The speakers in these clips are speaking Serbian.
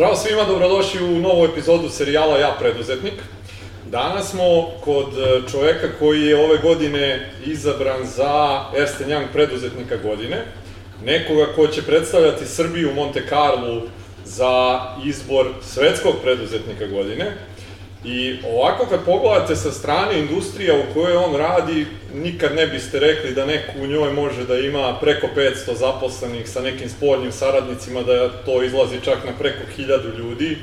Zdravo svima, dobrodošli u novu epizodu serijala Ja preduzetnik. Danas smo kod e, čoveka koji je ove godine izabran za Ernst Young preduzetnika godine, nekoga ko će predstavljati Srbiju u Monte Carlo za izbor svetskog preduzetnika godine. I ovako kad pogledate sa strane industrija u kojoj on radi, nikad ne biste rekli da neko u njoj može da ima preko 500 zaposlenih sa nekim spoljnim saradnicima, da to izlazi čak na preko 1000 ljudi,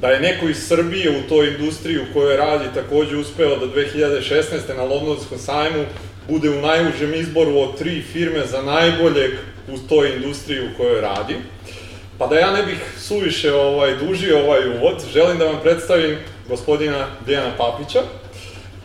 da je neko iz Srbije u toj industriji u kojoj radi takođe uspeo da 2016. na Londonskom sajmu bude u najužem izboru od tri firme za najboljeg u toj industriji u kojoj radi. Pa da ja ne bih suviše ovaj, dužio ovaj uvod, želim da vam predstavim gospodina Dejana Papića.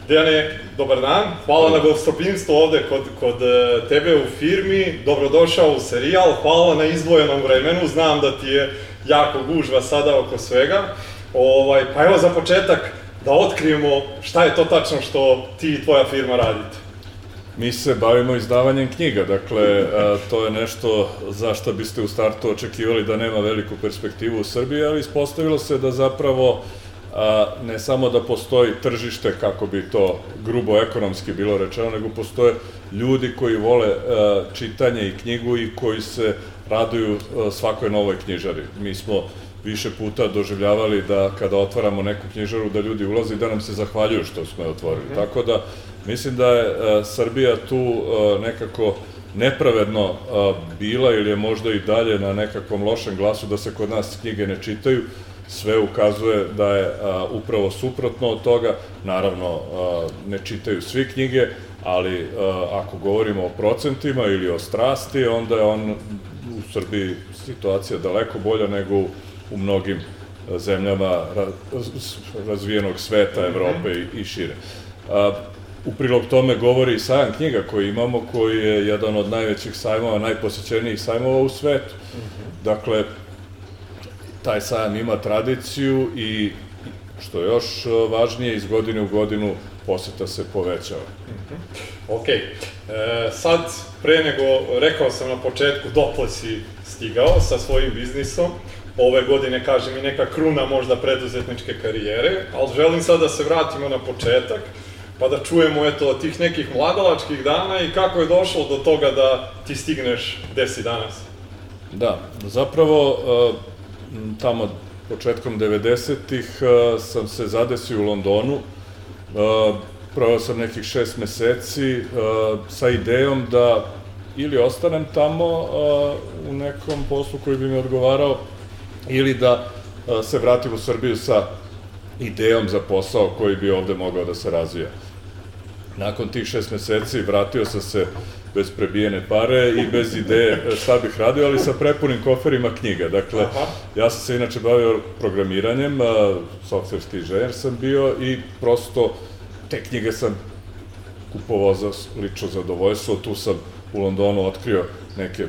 Dejane, dobar dan, hvala na gostopinstvu ovde kod, kod e, tebe u firmi, dobrodošao u serijal, hvala na izdvojenom vremenu, znam da ti je jako gužva sada oko svega. Ovaj, pa evo za početak da otkrijemo šta je to tačno što ti i tvoja firma radite. Mi se bavimo izdavanjem knjiga, dakle, a, to je nešto za što biste u startu očekivali da nema veliku perspektivu u Srbiji, ali ispostavilo se da zapravo a, ne samo da postoji tržište, kako bi to grubo ekonomski bilo rečeno, nego postoje ljudi koji vole a, čitanje i knjigu i koji se raduju a, svakoj novoj knjižari. Mi smo više puta doživljavali da kada otvaramo neku knjižaru da ljudi ulaze i da nam se zahvaljuju što smo je otvorili. -hmm. Tako da mislim da je a, Srbija tu a, nekako nepravedno a, bila ili je možda i dalje na nekakvom lošem glasu da se kod nas knjige ne čitaju, sve ukazuje da je a, upravo suprotno od toga. Naravno, a, ne čitaju svi knjige, ali a, ako govorimo o procentima ili o strasti, onda je on u Srbiji situacija daleko bolja nego u mnogim zemljama razvijenog sveta, Evrope i, i šire. A, u prilog tome govori i sajam knjiga koji imamo, koji je jedan od najvećih sajmova, najposećenijih sajmova u svetu. Dakle, taj sajam ima tradiciju i što je još e, važnije, iz godine u godinu poseta se povećava. Mm -hmm. Ok, e, sad, pre nego, rekao sam na početku, dotle si stigao sa svojim biznisom, ove godine, kažem, i neka kruna možda preduzetničke karijere, ali želim sad da se vratimo na početak, pa da čujemo, eto, tih nekih mladalačkih dana i kako je došlo do toga da ti stigneš gde si danas. Da, zapravo, uh, tamo početkom 90-ih sam se zadesio u Londonu. Proveo sam nekih šest meseci sa idejom da ili ostanem tamo u nekom poslu koji bi mi odgovarao ili da se vratim u Srbiju sa idejom za posao koji bi ovde mogao da se razvija. Nakon tih šest meseci vratio sam se bez prebijene pare i bez ideje šta bih radio, ali sa prepunim koferima knjiga. Dakle, Aha. ja sam se inače bavio programiranjem, softverski inženjer sam bio i prosto te knjige sam kupovao za lično zadovoljstvo, tu sam u Londonu otkrio neke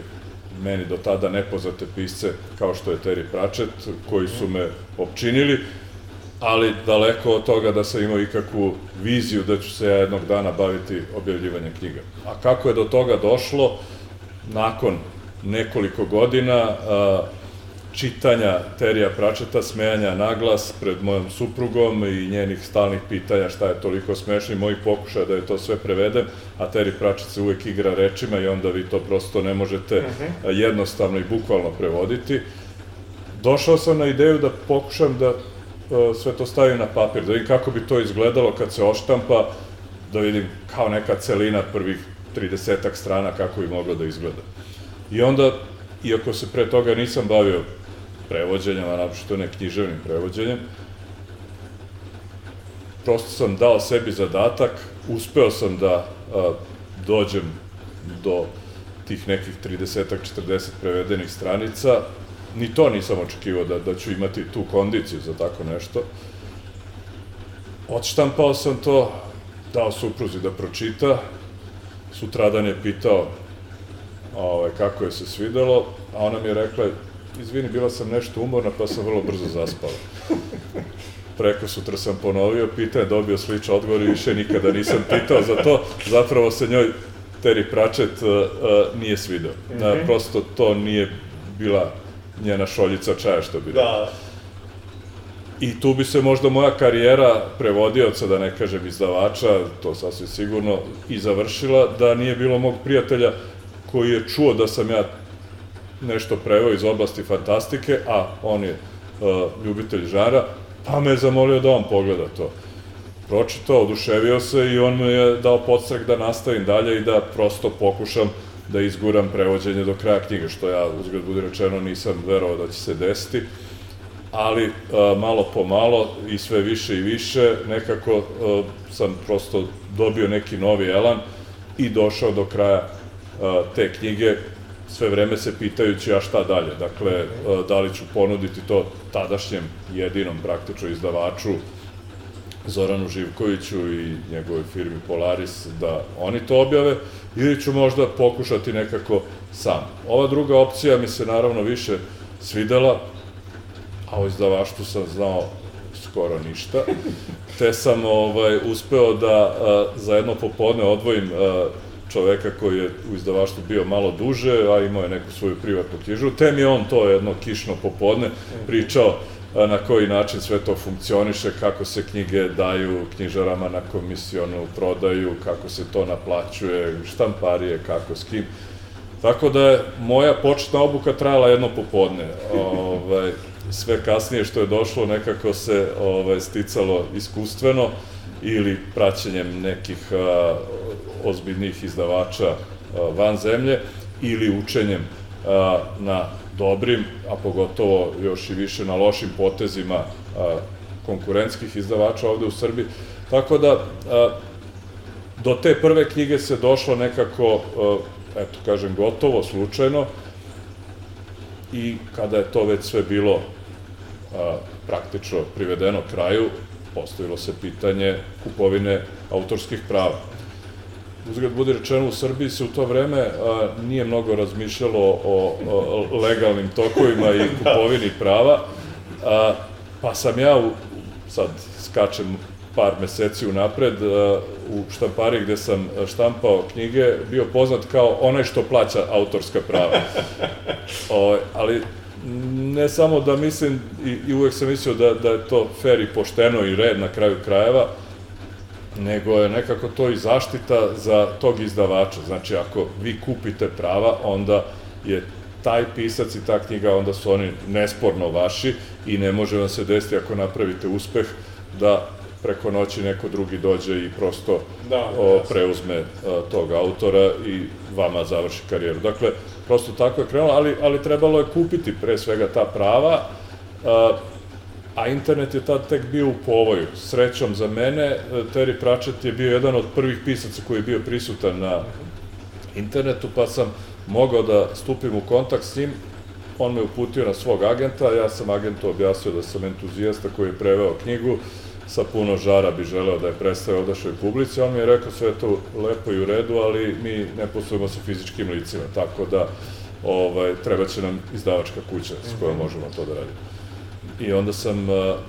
meni do tada nepoznate pisce kao što je Terry Pratchett, koji su me opčinili ali daleko od toga da sam imao ikakvu viziju da ću se ja jednog dana baviti objavljivanjem knjiga. A kako je do toga došlo, nakon nekoliko godina čitanja Terija Pračeta, smejanja na glas pred mojom suprugom i njenih stalnih pitanja šta je toliko smešno i mojih pokušaja da je to sve prevedem, a Teri Pračet se uvek igra rečima i onda vi to prosto ne možete mhm. jednostavno i bukvalno prevoditi. Došao sam na ideju da pokušam da sve to stavim na papir, da vidim kako bi to izgledalo kad se oštampa, da vidim kao neka celina prvih 30 strana kako bi moglo da izgleda. I onda, iako se pre toga nisam bavio prevođenjem, a naprosto ne književnim prevođenjem, prosto sam dao sebi zadatak, uspeo sam da a, dođem do tih nekih 30-40 prevedenih stranica, ni to nisam očekivao da, da ću imati tu kondiciju za tako nešto. Odštampao sam to, dao supruzi da pročita, sutradan je pitao ovaj, kako je se svidelo, a ona mi je rekla, izvini, bila sam nešto umorna, pa sam vrlo brzo zaspala. Preko sutra sam ponovio, pitanje, dobio sličan odgovor i više nikada nisam pitao za to, zapravo se njoj Terry Pratchett uh, uh, nije svidao. Mm -hmm. uh, prosto to nije bila njena šoljica čaja, što bi Da, I tu bi se možda moja karijera prevodioca, da ne kažem izdavača, to sasvim sigurno, i završila, da nije bilo mog prijatelja koji je čuo da sam ja nešto preveo iz oblasti fantastike, a on je uh, ljubitelj žara, pa me je zamolio da on pogleda to. Pročitao, oduševio se i on me je dao podstrek da nastavim dalje i da prosto pokušam da izguram prevođenje do kraja knjige, što ja, uzgled budi rečeno, nisam verovao da će se desiti ali a, malo po malo i sve više i više nekako a, sam prosto dobio neki novi elan i došao do kraja a, te knjige sve vreme se pitajući a šta dalje. Dakle, da li ću ponuditi to tadašnjem jedinom praktično izdavaču Zoranu Živkoviću i njegovoj firmi Polaris da oni to objave ili ću možda pokušati nekako sam. Ova druga opcija mi se naravno više svidela, a o izdavaštvu sam znao skoro ništa, te sam ovaj, uspeo da a, za jedno popodne odvojim a, čoveka koji je u izdavaštvu bio malo duže, a imao je neku svoju privatnu knjižu, te mi je on to jedno kišno popodne pričao na koji način sve to funkcioniše, kako se knjige daju knjižarama na komisionu prodaju, kako se to naplaćuje, štamparije, kako, s kim. Tako da je moja početna obuka trajala jedno popodne. Ovaj, sve kasnije što je došlo nekako se ovaj, sticalo iskustveno ili praćenjem nekih a, ozbiljnih izdavača a, van zemlje ili učenjem a, na dobrim, a pogotovo još i više na lošim potezima a, konkurentskih izdavača ovde u Srbiji. Tako da, a, do te prve knjige se došlo nekako, a, eto kažem, gotovo, slučajno, i kada je to već sve bilo a, praktično privedeno kraju, postavilo se pitanje kupovine autorskih prava. Uzgled bude rečeno, u Srbiji se u to vreme a, nije mnogo razmišljalo o, o legalnim tokovima i kupovini prava, a, pa sam ja, u, sad skačem par meseci unapred, a, u štampari gde sam štampao knjige, bio poznat kao onaj što plaća autorska prava. O, ali ne samo da mislim, i, i uvek sam mislio da, da je to fair i pošteno i red na kraju krajeva, nego je nekako to i zaštita za tog izdavača. Znači, ako vi kupite prava, onda je taj pisac i ta knjiga, onda su oni nesporno vaši i ne može vam se desiti ako napravite uspeh da preko noći neko drugi dođe i prosto Da, o, preuzme o, tog autora i vama završi karijeru. Dakle, prosto tako je krenulo, ali, ali trebalo je kupiti pre svega ta prava, a, a internet je tad tek bio u povoju. Srećom za mene, Terry Pratchett je bio jedan od prvih pisaca koji je bio prisutan na internetu, pa sam mogao da stupim u kontakt s njim, on me uputio na svog agenta, ja sam agentu objasnio da sam entuzijasta koji je preveo knjigu, sa puno žara bi želeo da je predstavio odašoj publici, on mi je rekao sve to lepo i u redu, ali mi ne poslujemo sa fizičkim licima, tako da ovaj, treba će nam izdavačka kuća s kojom možemo to da radimo. I onda sam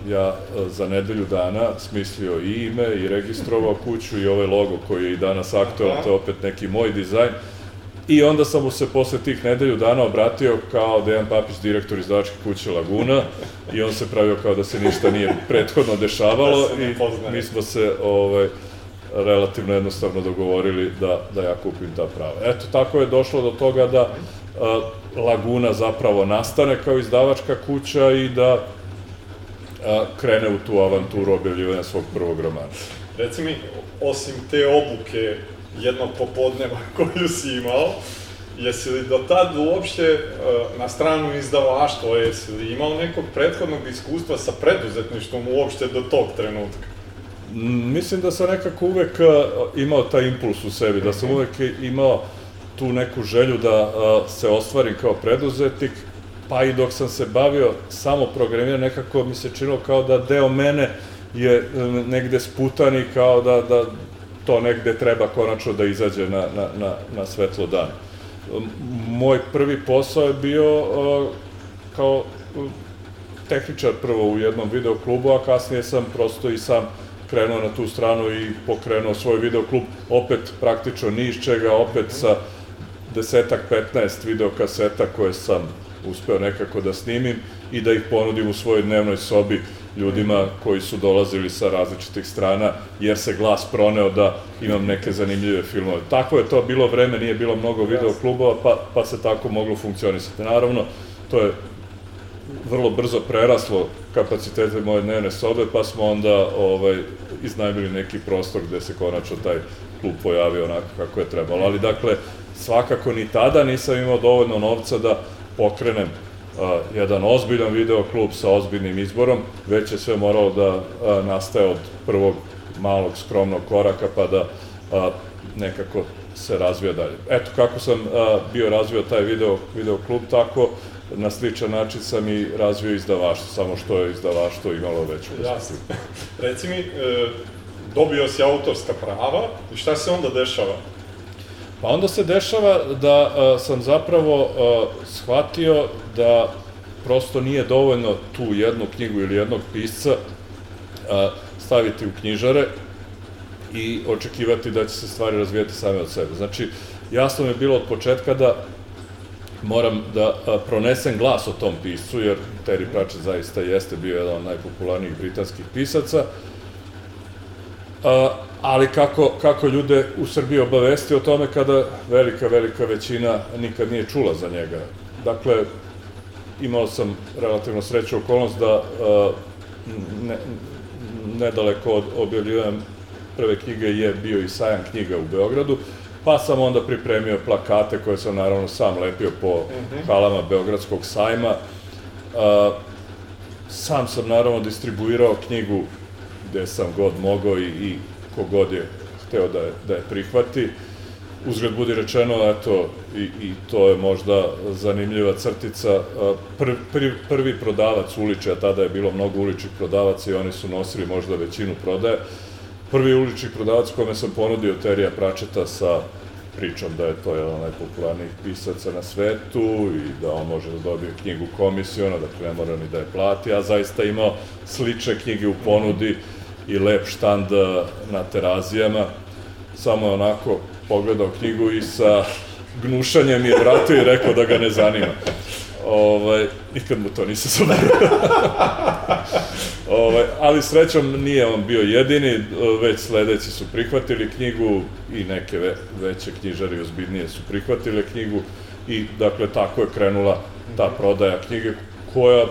ja za nedelju dana smislio i ime i registrovao kuću i ovaj logo koji je i danas aktualan, to je opet neki moj dizajn. I onda sam mu se posle tih nedelju dana obratio kao Dejan Papić, direktor izdavačke kuće Laguna i on se pravio kao da se ništa nije prethodno dešavalo Da i mi smo se ovaj, relativno jednostavno dogovorili da, da ja kupim ta prava. Eto, tako je došlo do toga da a, Laguna zapravo nastane kao izdavačka kuća i da a, krene u tu avanturu objavljivanja svog prvog romana. Reci mi, osim te obuke jednog popodneva koju si imao, jesi li do tad uopšte na stranu izdavaštva, jesi li imao nekog prethodnog iskustva sa preduzetništvom uopšte do tog trenutka? Mislim da sam nekako uvek imao taj impuls u sebi, da sam uvek imao tu neku želju da se ostvarim kao preduzetnik, pa i dok sam se bavio samo programiranjem, nekako mi se činilo kao da deo mene je negde sputan i kao da, da to negde treba konačno da izađe na, na, na, na svetlo dan. M- Moj prvi posao je bio kao tehničar prvo u jednom videoklubu, a kasnije sam prosto i sam krenuo na tu stranu i pokrenuo svoj videoklub, opet praktično ni iz čega, opet sa desetak, 15 videokaseta koje sam uspeo nekako da snimim i da ih ponudim u svojoj dnevnoj sobi ljudima koji su dolazili sa različitih strana, jer se glas proneo da imam neke zanimljive filmove. Tako je to bilo vreme, nije bilo mnogo video klubova, pa, pa se tako moglo funkcionisati. Naravno, to je vrlo brzo preraslo kapacitete moje dnevne sobe, pa smo onda ovaj, iznajmili neki prostor gde se konačno taj klub pojavio onako kako je trebalo. Ali dakle, svakako ni tada nisam imao dovoljno novca da pokrenem a, jedan ozbiljan video klub sa ozbiljnim izborom, već je sve moralo da a, nastaje od prvog malog skromnog koraka pa da a, nekako se razvija dalje. Eto kako sam a, bio razvio taj video, video klub, tako na sličan način sam i razvio izdavaštvo, samo što je izdavaštvo imalo veću Jasno. Reci mi, e, dobio si autorska prava i šta se onda dešava? Pa onda se dešava da a, sam zapravo a, shvatio da prosto nije dovoljno tu jednu knjigu ili jednog pisca a, staviti u knjižare i očekivati da će se stvari razvijati same od sebe. Znači, jasno mi je bilo od početka da moram da a, pronesem glas o tom piscu, jer Terry Pratchett zaista jeste bio jedan od najpopularnijih britanskih pisaca, a, ali kako, kako ljude u Srbiji obavesti o tome kada velika, velika većina nikad nije čula za njega. Dakle, imao sam relativno sreću okolnost da a, ne, nedaleko od objavljivanja prve knjige je bio i sajam knjiga u Beogradu, pa sam onda pripremio plakate koje sam naravno sam lepio po uh -huh. halama Beogradskog sajma. A, sam sam naravno distribuirao knjigu gde sam god mogao i, i kogod je hteo da je, da je prihvati. Uzgled budi rečeno, eto, i, i to je možda zanimljiva crtica, pr, pr, prvi prodavac uliče, a tada je bilo mnogo uličnih prodavaca i oni su nosili možda većinu prodaje, prvi ulični prodavac kome sam ponudio Terija Pračeta sa pričom da je to jedan od najpopularnijih pisaca na svetu i da on može da dobije knjigu komisiona, dakle ne mora ni da je plati, a zaista imao slične knjige u ponudi i lep štand eh, na terazijama. Samo je onako pogledao knjigu i sa gnušanjem je vratio i rekao da ga ne zanima. Ovaj, nikad mu to nisam zaboravio. ovaj, ali srećom nije on bio jedini, već sledeći su prihvatili knjigu i neke ve, veće knjižare i ozbiljnije su prihvatile knjigu i dakle tako je krenula ta prodaja knjige koja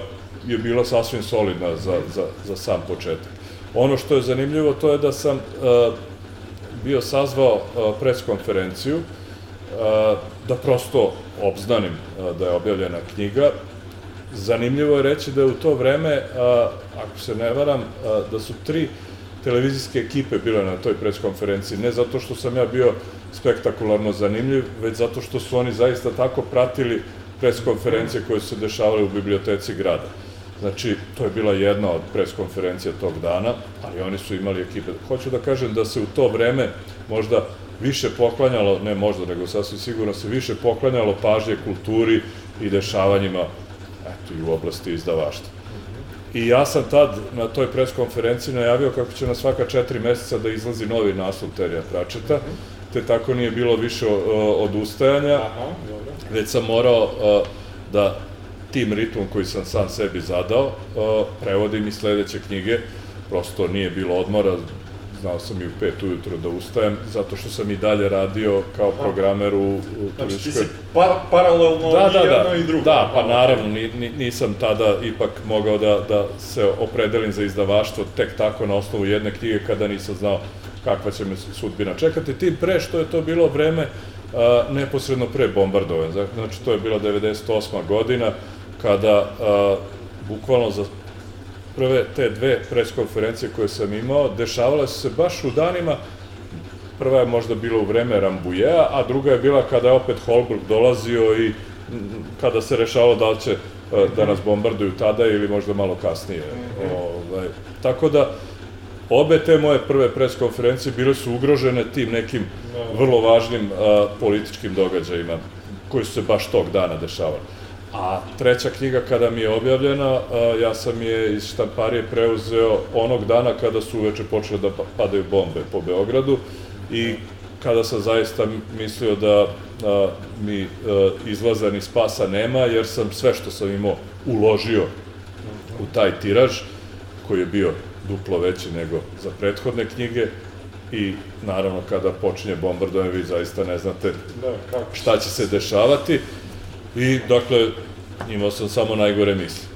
je bila sasvim solidna za, za, za sam početak. Ono što je zanimljivo to je da sam uh, bio sazvao preskonferenciju uh, da prosto obznanim da je objavljena knjiga. Zanimljivo je reći da je u to vreme, ako se ne varam, da su tri televizijske ekipe bile na toj preskonferenciji, ne zato što sam ja bio spektakularno zanimljiv, već zato što su oni zaista tako pratili preskonferencije koje su se dešavale u biblioteci grada. Znači, to je bila jedna od preskonferencija tog dana, ali oni su imali ekipe. Hoću da kažem da se u to vreme možda više poklanjalo, ne možda, nego sasvim sigurno se više poklanjalo pažnje kulturi i dešavanjima eto, i u oblasti izdavaštva. I ja sam tad na toj preskonferenciji najavio kako će na svaka četiri meseca da izlazi novi naslov Terija Pračeta, te tako nije bilo više odustajanja, već sam morao da tim ritmom koji sam sam sebi zadao, prevodim i sledeće knjige, prosto nije bilo odmora, znao sam i u pet ujutro da ustajem, zato što sam i dalje radio kao programer u, u znači, turističkoj... Znači ti si par, paralelno da, da, i jedno da, i drugo. Da, pa naravno, ni, nisam tada ipak mogao da, da se opredelim za izdavaštvo tek tako na osnovu jedne knjige kada nisam znao kakva će me sudbina čekati, tim pre što je to bilo vreme a, neposredno pre bombardovanja. Znači, to je bila 98. godina, kada a, bukvalno za prve te dve preskonferencije koje sam imao, dešavale su se baš u danima, prva je možda bila u vreme Rambujea, a druga je bila kada je opet Holbrook dolazio i kada se rešavalo da li će da nas bombarduju tada ili možda malo kasnije. Ovaj, tako da, obe te moje prve preskonferencije bile su ugrožene tim nekim vrlo važnim a, političkim događajima koji su se baš tog dana dešavali. A treća knjiga kada mi je objavljena, ja sam je iz štamparije preuzeo onog dana kada su uveče počele da pa, padaju bombe po Beogradu i kada sam zaista mislio da a, mi a, izlaza ni spasa nema, jer sam sve što sam imao uložio u taj tiraž, koji je bio duplo veći nego za prethodne knjige, i naravno kada počinje bombardovanje vi zaista ne znate Da, kako? šta će se dešavati i dakle imao sam samo najgore misli.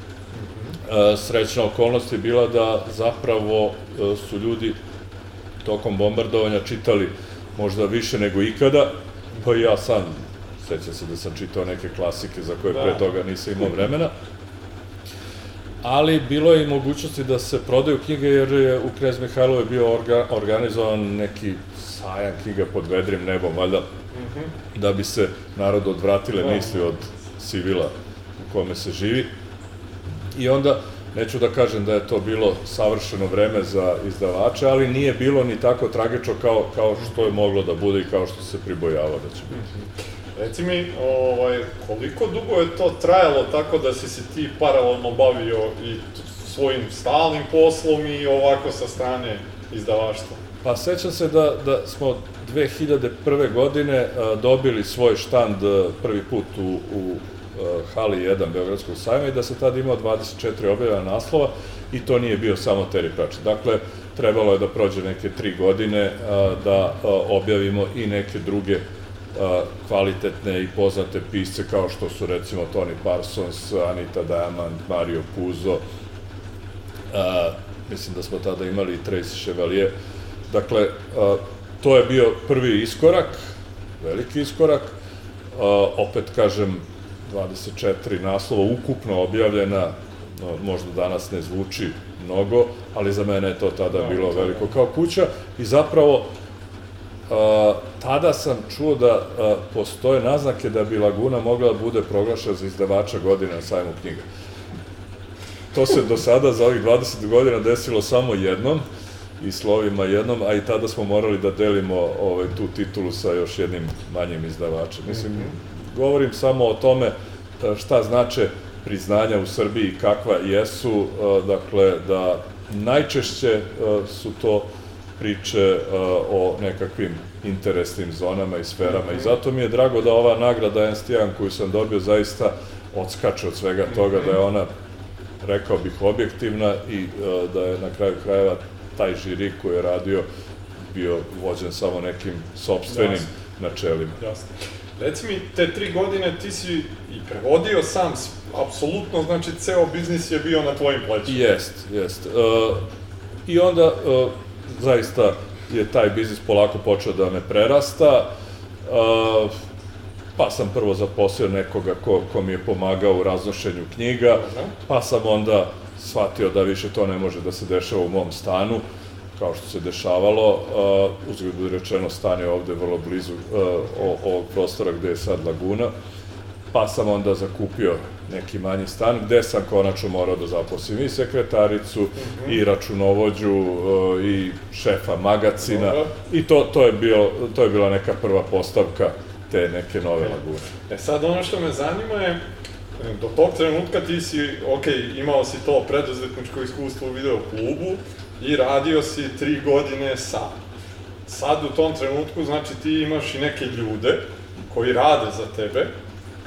E, Srećna okolnost je bila da zapravo e, su ljudi tokom bombardovanja čitali možda više nego ikada, pa ja sam sećam se da sam čitao neke klasike za koje pre Da. toga nisam imao vremena. Ali bilo je i mogućnosti da se prodaju knjige jer je u Knez Mihajlovoj bio orga, organizovan neki sajam knjiga pod vedrim nebom, valjda da bi se narod odvratile Da. misli od sivila u kome se živi. I onda, neću da kažem da je to bilo savršeno vreme za izdavače, ali nije bilo ni tako tragično kao, kao što je moglo da bude i kao što se pribojava da će biti. Reci mi, ovaj, koliko dugo je to trajalo tako da si se ti paralelno bavio i svojim stalnim poslom i ovako sa strane izdavaštva? Pa sećam se da, da smo 2001. godine a, dobili svoj štand a, prvi put u, u a, hali 1 Beogradskog sajma i da se tada imao 24 objavljena naslova i to nije bio samo Terry Pratchett. Dakle, trebalo je da prođe neke tri godine a, da a, objavimo i neke druge a, kvalitetne i poznate pisce kao što su recimo Tony Parsons, Anita Diamond, Mario Puzo, mislim da smo tada imali i Tracy Chevalier. Dakle, a, to je bio prvi iskorak, veliki iskorak. A, opet kažem, 24 naslova ukupno objavljena, možda danas ne zvuči mnogo, ali za mene je to tada Da, bilo veliko kao kuća i zapravo a, tada sam čuo da postoje naznake da bi Laguna mogla da bude proglašena za izdavača godine na sajmu knjiga. To se do sada za ovih 20 godina desilo samo jednom i slovima jednom, a i tada smo morali da delimo ovaj, tu titulu sa još jednim manjim izdavačem. Mislim, govorim samo o tome e, šta znače priznanja u Srbiji i kakva jesu, e, dakle, da najčešće e, su to priče o nekakvim interesnim zonama i sferama. I zato mi je drago da ova nagrada Ernst Young koju sam dobio zaista odskače od svega toga, da je ona rekao bih, objektivna i da je na kraju krajeva taj žiri koji je radio bio vođen samo nekim sobstvenim Jasno. načelima. Jasno. Reci mi, te tri godine ti si i prevodio sam, apsolutno, znači, ceo biznis je bio na tvojim plećima. Jest, jest. E, I onda e, zaista je taj biznis polako počeo da me prerasta. E, pa sam prvo zaposlio nekoga ko, ko mi je pomagao u raznošenju knjiga, pa sam onda shvatio da više to ne može da se dešava u mom stanu, kao što se dešavalo. Uh, uzgled budi rečeno, stan je ovde vrlo blizu uh, ovog prostora gde je sad laguna, pa sam onda zakupio neki manji stan gde sam konačno morao da zaposlim i sekretaricu i računovođu uh, i šefa magacina Dobro. i to, to, je bio, to je bila neka prva postavka te neke nove lagune. E sad, ono što me zanima je, do tog trenutka ti si, ok, imao si to preduzetničko iskustvo u video klubu i radio si tri godine sam. Sad u tom trenutku, znači ti imaš i neke ljude koji rade za tebe.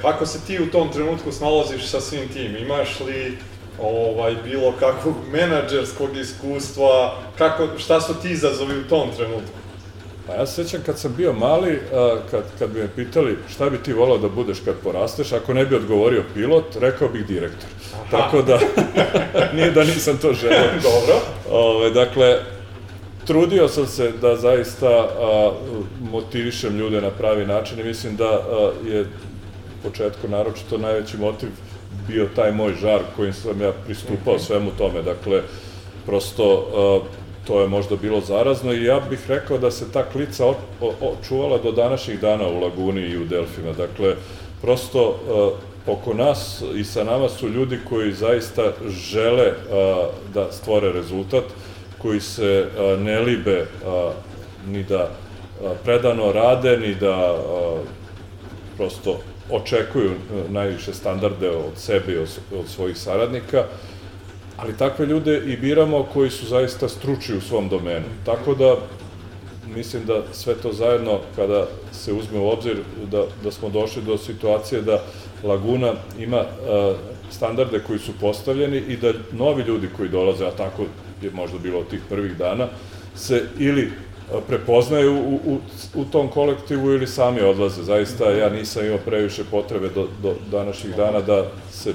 Kako se ti u tom trenutku snalaziš sa svim tim? Imaš li ovaj, bilo kakvog menadžerskog iskustva? Kako, šta su ti izazovi u tom trenutku? Pa ja se sećam kad sam bio mali, a, kad, kad bi me pitali šta bi ti volao da budeš kad porasteš, ako ne bi odgovorio pilot, rekao bih direktor. Tako da, nije da nisam to želeo. Dobro. Ove, dakle, trudio sam se da zaista a, motivišem ljude na pravi način i mislim da a, je u početku naročito najveći motiv bio taj moj žar kojim sam ja pristupao svemu tome. Dakle, prosto a, to je možda bilo zarazno i ja bih rekao da se ta klica očuvala do današnjih dana u Laguni i u Delfima. Dakle, prosto a, oko nas i sa nama su ljudi koji zaista žele a, da stvore rezultat, koji se a, ne libe ni da predano rade, ni da prosto očekuju najviše standarde od sebe i od, od svojih saradnika, ali takve ljude i biramo koji su zaista stručni u svom domenu. Tako da mislim da sve to zajedno, kada se uzme u obzir da, da smo došli do situacije da Laguna ima standarde koji su postavljeni i da novi ljudi koji dolaze, a tako je možda bilo od tih prvih dana, se ili prepoznaju u, u, u tom kolektivu ili sami odlaze. Zaista ja nisam imao previše potrebe do, do današnjih dana da se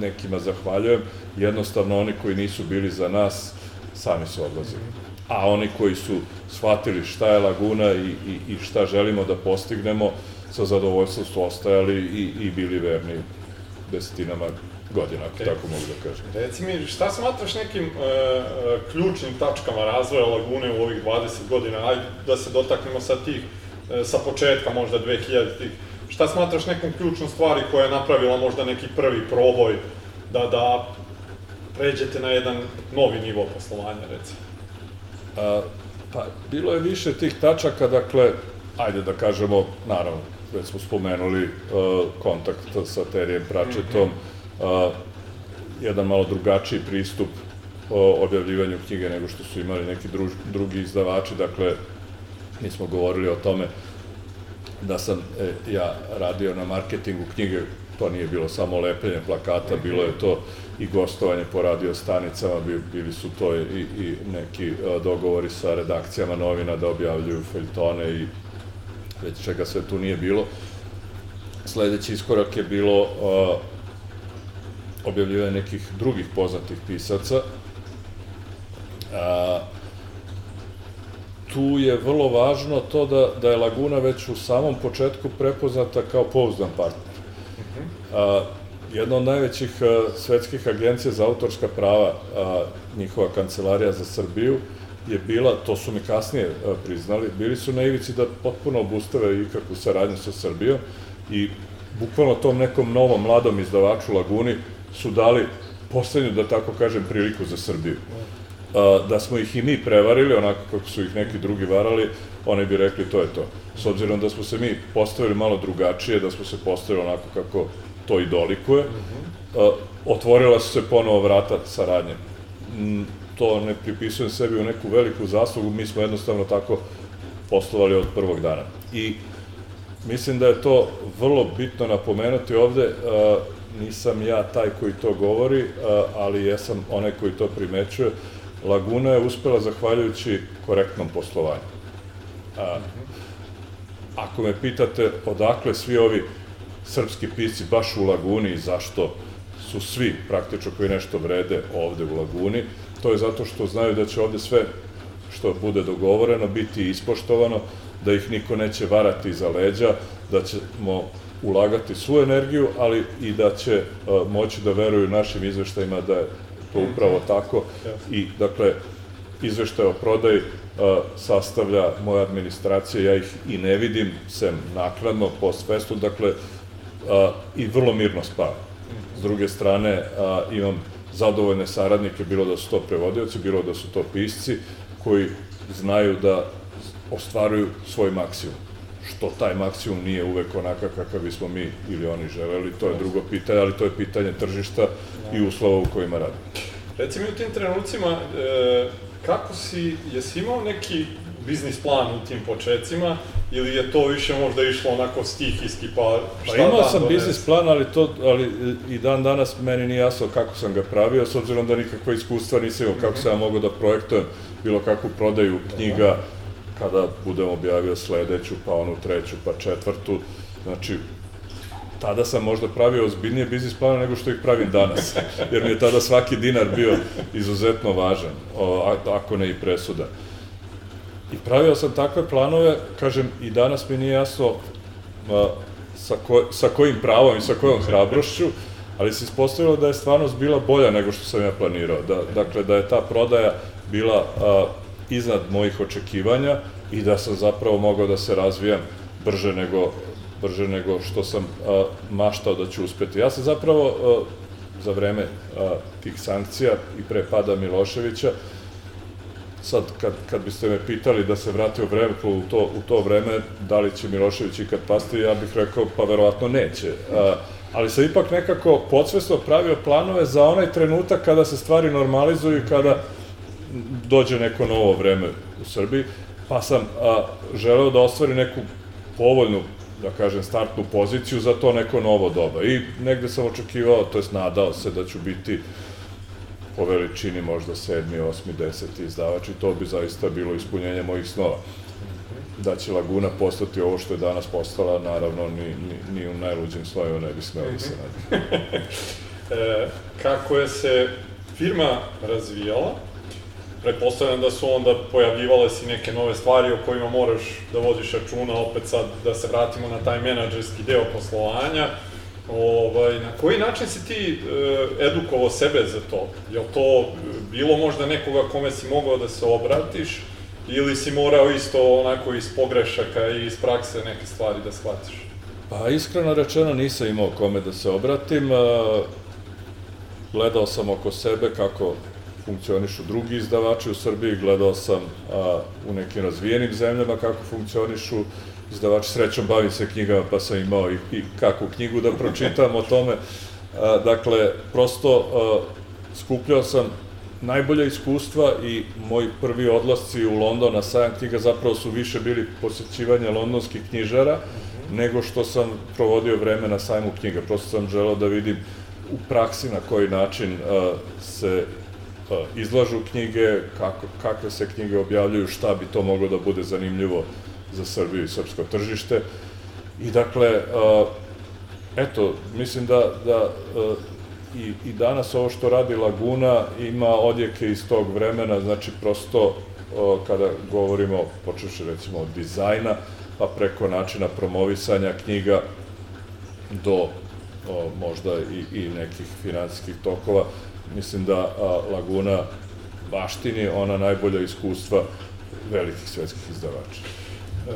nekima zahvaljujem. Jednostavno oni koji nisu bili za nas, sami su odlazili. A oni koji su shvatili šta je Laguna i, i, i šta želimo da postignemo, sa zadovoljstvom su ostajali i, i bili verni desetinama godina, ako okay. tako mogu da kažem. Reci mi, šta smatraš nekim uh, ključnim tačkama razvoja Lagune u ovih 20 godina? Ajde da se dotaknemo sa tih, uh, sa početka možda 2000-ih. Šta smatraš nekom ključnom stvari koja je napravila možda neki prvi proboj da, da pređete na jedan novi nivo poslovanja, recimo? A, pa, bilo je više tih tačaka, dakle, ajde da kažemo, naravno, već smo spomenuli uh, kontakt sa Terijem Pračetom, uh, jedan malo drugačiji pristup o objavljivanju knjige nego što su imali neki druž, drugi izdavači, dakle, mi smo govorili o tome da sam e, ja radio na marketingu knjige, to nije bilo samo lepljenje plakata, bilo je to i gostovanje po radio stanicama, bili su to i, i neki a, dogovori sa redakcijama novina da objavljuju feljtone i već čega sve tu nije bilo. Sledeći iskorak je bilo uh, objavljivanje nekih drugih poznatih pisaca. Tu je vrlo važno to da, da je Laguna već u samom početku prepoznata kao pouzdan partner. A, jedna od najvećih a, svetskih agencija za autorska prava, a, njihova kancelarija za Srbiju, je bila, to su mi kasnije priznali, bili su na ivici da potpuno obustave ikakvu saradnju sa Srbijom i bukvalno tom nekom novom mladom izdavaču Laguni su dali poslednju, da tako kažem, priliku za Srbiju. Da smo ih i mi prevarili, onako kako su ih neki drugi varali, oni bi rekli to je to. S obzirom da smo se mi postavili malo drugačije, da smo se postavili onako kako to i dolikuje, otvorila su se ponovo vrata saradnje to ne pripisujem sebi u neku veliku zaslugu, mi smo jednostavno tako poslovali od prvog dana. I mislim da je to vrlo bitno napomenuti ovde, nisam ja taj koji to govori, ali jesam onaj koji to primećuje. Laguna je uspela zahvaljujući korektnom poslovanju. Ako me pitate odakle svi ovi srpski pisci baš u Laguni i zašto su svi praktično koji nešto vrede ovde u Laguni, to je zato što znaju da će ovde sve što bude dogovoreno biti ispoštovano, da ih niko neće varati iza leđa, da ćemo ulagati svu energiju, ali i da će moći da veruju našim izveštajima da je to upravo tako i dakle izveštaj o prodaji uh, sastavlja moja administracija, ja ih i ne vidim, sem nakladno, post festu, dakle uh, i vrlo mirno spavam. S druge strane, imam zadovoljne saradnike, bilo da su to prevodioci, bilo da su to pisci, koji znaju da ostvaruju svoj maksimum. Što taj maksimum nije uvek onaka kakav bismo mi ili oni želeli, to je drugo pitanje, ali to je pitanje tržišta i uslova u kojima radimo. Reci mi u tim trenucima, e, kako si, jesi imao neki biznis plan u tim početcima ili je to više možda išlo onako stihijski pa šta pa imao sam biznis plan, ali to ali i dan danas meni nije jasno kako sam ga pravio s obzirom da nikakva iskustva nisam imao kako sam ja mogao da projektujem bilo kakvu prodaju knjiga kada budem objavio sledeću, pa onu treću, pa četvrtu. Znači, tada sam možda pravio ozbiljnije biznis plana nego što ih pravim danas, jer mi je tada svaki dinar bio izuzetno važan, ako ne i presuda. I pravio sam takve planove, kažem, i danas mi nije jasno sa, ko, sa kojim pravom i sa kojom hrabrošću, ali se ispostavilo da je stvarnost bila bolja nego što sam ja planirao. Da, dakle, da je ta prodaja bila a, iznad mojih očekivanja i da sam zapravo mogao da se razvijam brže nego, brže nego što sam a, maštao da ću uspeti. Ja sam zapravo a, za vreme a, tih sankcija i pre pada Miloševića Sad, kad, kad biste me pitali da se vrati u vreme, u to, u to vreme, da li će Milošević ikad pasti, ja bih rekao, pa verovatno neće. A, ali sam ipak nekako podsvesno pravio planove za onaj trenutak kada se stvari normalizuju i kada dođe neko novo vreme u Srbiji. pa sam a, želeo da ostvari neku povoljnu da kažem, startnu poziciju za to neko novo doba. I negde sam očekivao, to jest nadao se da ću biti po veličini možda sedmi, osmi, deseti izdavač i to bi zaista bilo ispunjenje mojih snova. Da će Laguna postati ovo što je danas postala, naravno, ni, ni, ni u najluđim slovima ne bi smeo da se nadim. e, kako je se firma razvijala, pretpostavljam da su onda pojavljivale si neke nove stvari o kojima moraš da vodiš računa, opet sad da se vratimo na taj menadžerski deo poslovanja. Ovaj, na koji način si ti e, edukovao sebe za to? Je to bilo možda nekoga kome si mogao da se obratiš ili si morao isto onako iz pogrešaka i iz prakse neke stvari da shvatiš? Pa iskreno rečeno nisam imao kome da se obratim. Gledao sam oko sebe kako funkcionišu drugi izdavači u Srbiji, gledao sam a, u nekim razvijenim zemljama kako funkcionišu izdavači, srećom bavim se knjigama pa sam imao i, i kakvu knjigu da pročitam o tome. A, dakle, prosto a, skupljao sam najbolje iskustva i moji prvi odlasci u London na sajam knjiga zapravo su više bili posjećivanje londonskih knjižara nego što sam provodio vreme na sajmu knjiga. Prosto sam želeo da vidim u praksi na koji način uh, se izlažu knjige, kako, kakve se knjige objavljuju, šta bi to moglo da bude zanimljivo za Srbiju i srpsko tržište. I dakle, eto, mislim da, da i, i danas ovo što radi Laguna ima odjeke iz tog vremena, znači prosto kada govorimo, počeši recimo od dizajna, pa preko načina promovisanja knjiga do o, možda i, i nekih finansijskih tokova, mislim da a, Laguna baštini ona najbolja iskustva velikih svetskih izdavača.